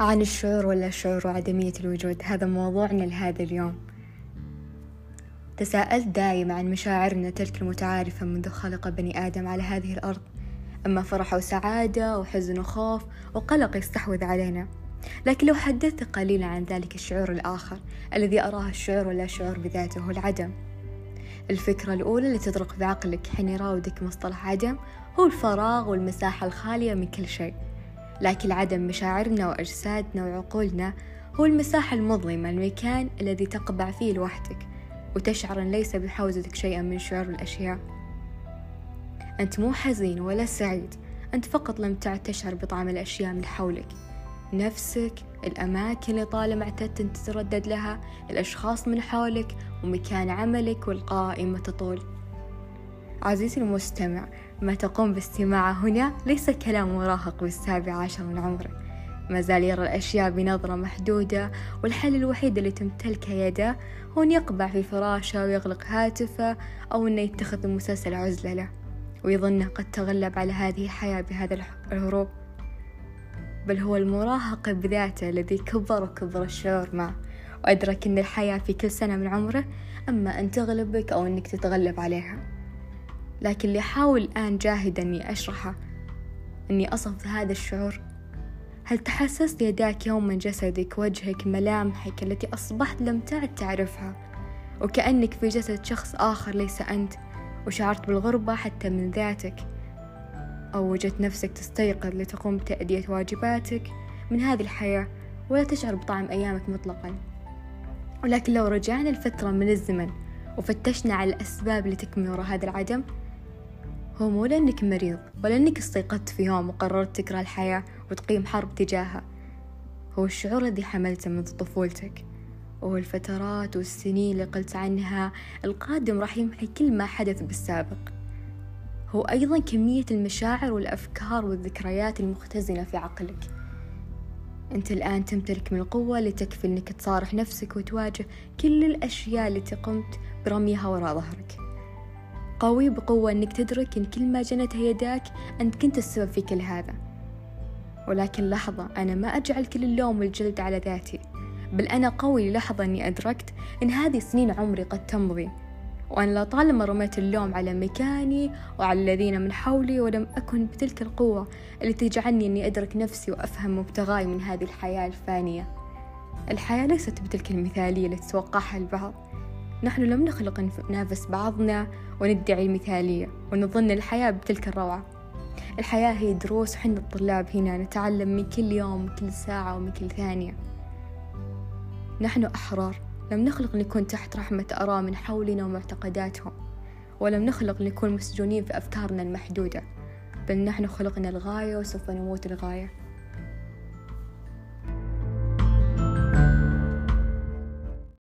عن الشعور ولا الشعور وعدمية الوجود؟ هذا موضوعنا لهذا اليوم. تساءلت دايم عن مشاعرنا تلك المتعارفة منذ خلق بني آدم على هذه الأرض. أما فرح وسعادة وحزن وخوف وقلق يستحوذ علينا. لكن لو حدثت قليلا عن ذلك الشعور الآخر الذي أراه الشعور ولا شعور بذاته العدم. الفكرة الأولى اللي تطرق بعقلك حين يراودك مصطلح عدم هو الفراغ والمساحة الخالية من كل شيء. لكن عدم مشاعرنا وأجسادنا وعقولنا هو المساحة المظلمة المكان الذي تقبع فيه لوحدك وتشعر أن ليس بحوزتك شيئا من شعور الأشياء. أنت مو حزين ولا سعيد أنت فقط لم تعد تشعر بطعم الأشياء من حولك. نفسك الأماكن اللي طالما اعتدت أن تتردد لها الأشخاص من حولك ومكان عملك والقائمة تطول. عزيزي المستمع ما تقوم باستماعه هنا ليس كلام مراهق بالسابع عشر من عمره. ما زال يرى الأشياء بنظرة محدودة والحل الوحيد اللي تمتلكه يده هو أن يقبع في فراشه ويغلق هاتفه أو أنه يتخذ مسلسل عزلة له ويظنه قد تغلب على هذه الحياة بهذا الهروب. بل هو المراهق بذاته الذي كبر وكبر الشعور معه. وأدرك أن الحياة في كل سنة من عمره أما أن تغلبك أو أنك تتغلب عليها. لكن اللي أحاول الآن جاهدا أني أشرحه أني أصف هذا الشعور. هل تحسست يداك يوم من جسدك وجهك ملامحك التي أصبحت لم تعد تعرفها؟ وكأنك في جسد شخص آخر ليس أنت وشعرت بالغربة حتى من ذاتك. أو وجدت نفسك تستيقظ لتقوم بتأدية واجباتك من هذه الحياة ولا تشعر بطعم أيامك مطلقا. ولكن لو رجعنا لفترة من الزمن وفتشنا على الأسباب اللي تكمن وراء هذا العدم هو مو لأنك مريض ولا أنك استيقظت في يوم وقررت تكره الحياة وتقيم حرب تجاهها. هو الشعور الذي حملته منذ طفولتك وهو الفترات والسنين اللي قلت عنها القادم راح يمحي كل ما حدث بالسابق. هو أيضا كمية المشاعر والأفكار والذكريات المختزنة في عقلك. أنت الآن تمتلك من القوة لتكفي أنك تصارح نفسك وتواجه كل الأشياء التي قمت برميها وراء ظهرك. قوي بقوة أنك تدرك أن كل ما جنتها يداك أنت كنت السبب في كل هذا. ولكن لحظة أنا ما أجعل كل اللوم والجلد على ذاتي بل أنا قوي للحظة أني أدركت أن هذه سنين عمري قد تمضي. وأنا لطالما رميت اللوم على مكاني وعلى الذين من حولي ولم أكن بتلك القوة التي تجعلني أني أدرك نفسي وأفهم مبتغاي من هذه الحياة الفانية. الحياة ليست بتلك المثالية التي تتوقعها البعض. نحن لم نخلق ننافس بعضنا وندعي المثالية ونظن الحياة بتلك الروعة. الحياة هي دروس وحنا الطلاب هنا نتعلم من كل يوم وكل ساعة ومن كل ثانية. نحن أحرار. لم نخلق نكون تحت رحمة أراء من حولنا ومعتقداتهم ولم نخلق نكون مسجونين في أفكارنا المحدودة بل نحن خلقنا الغاية وسوف نموت الغاية.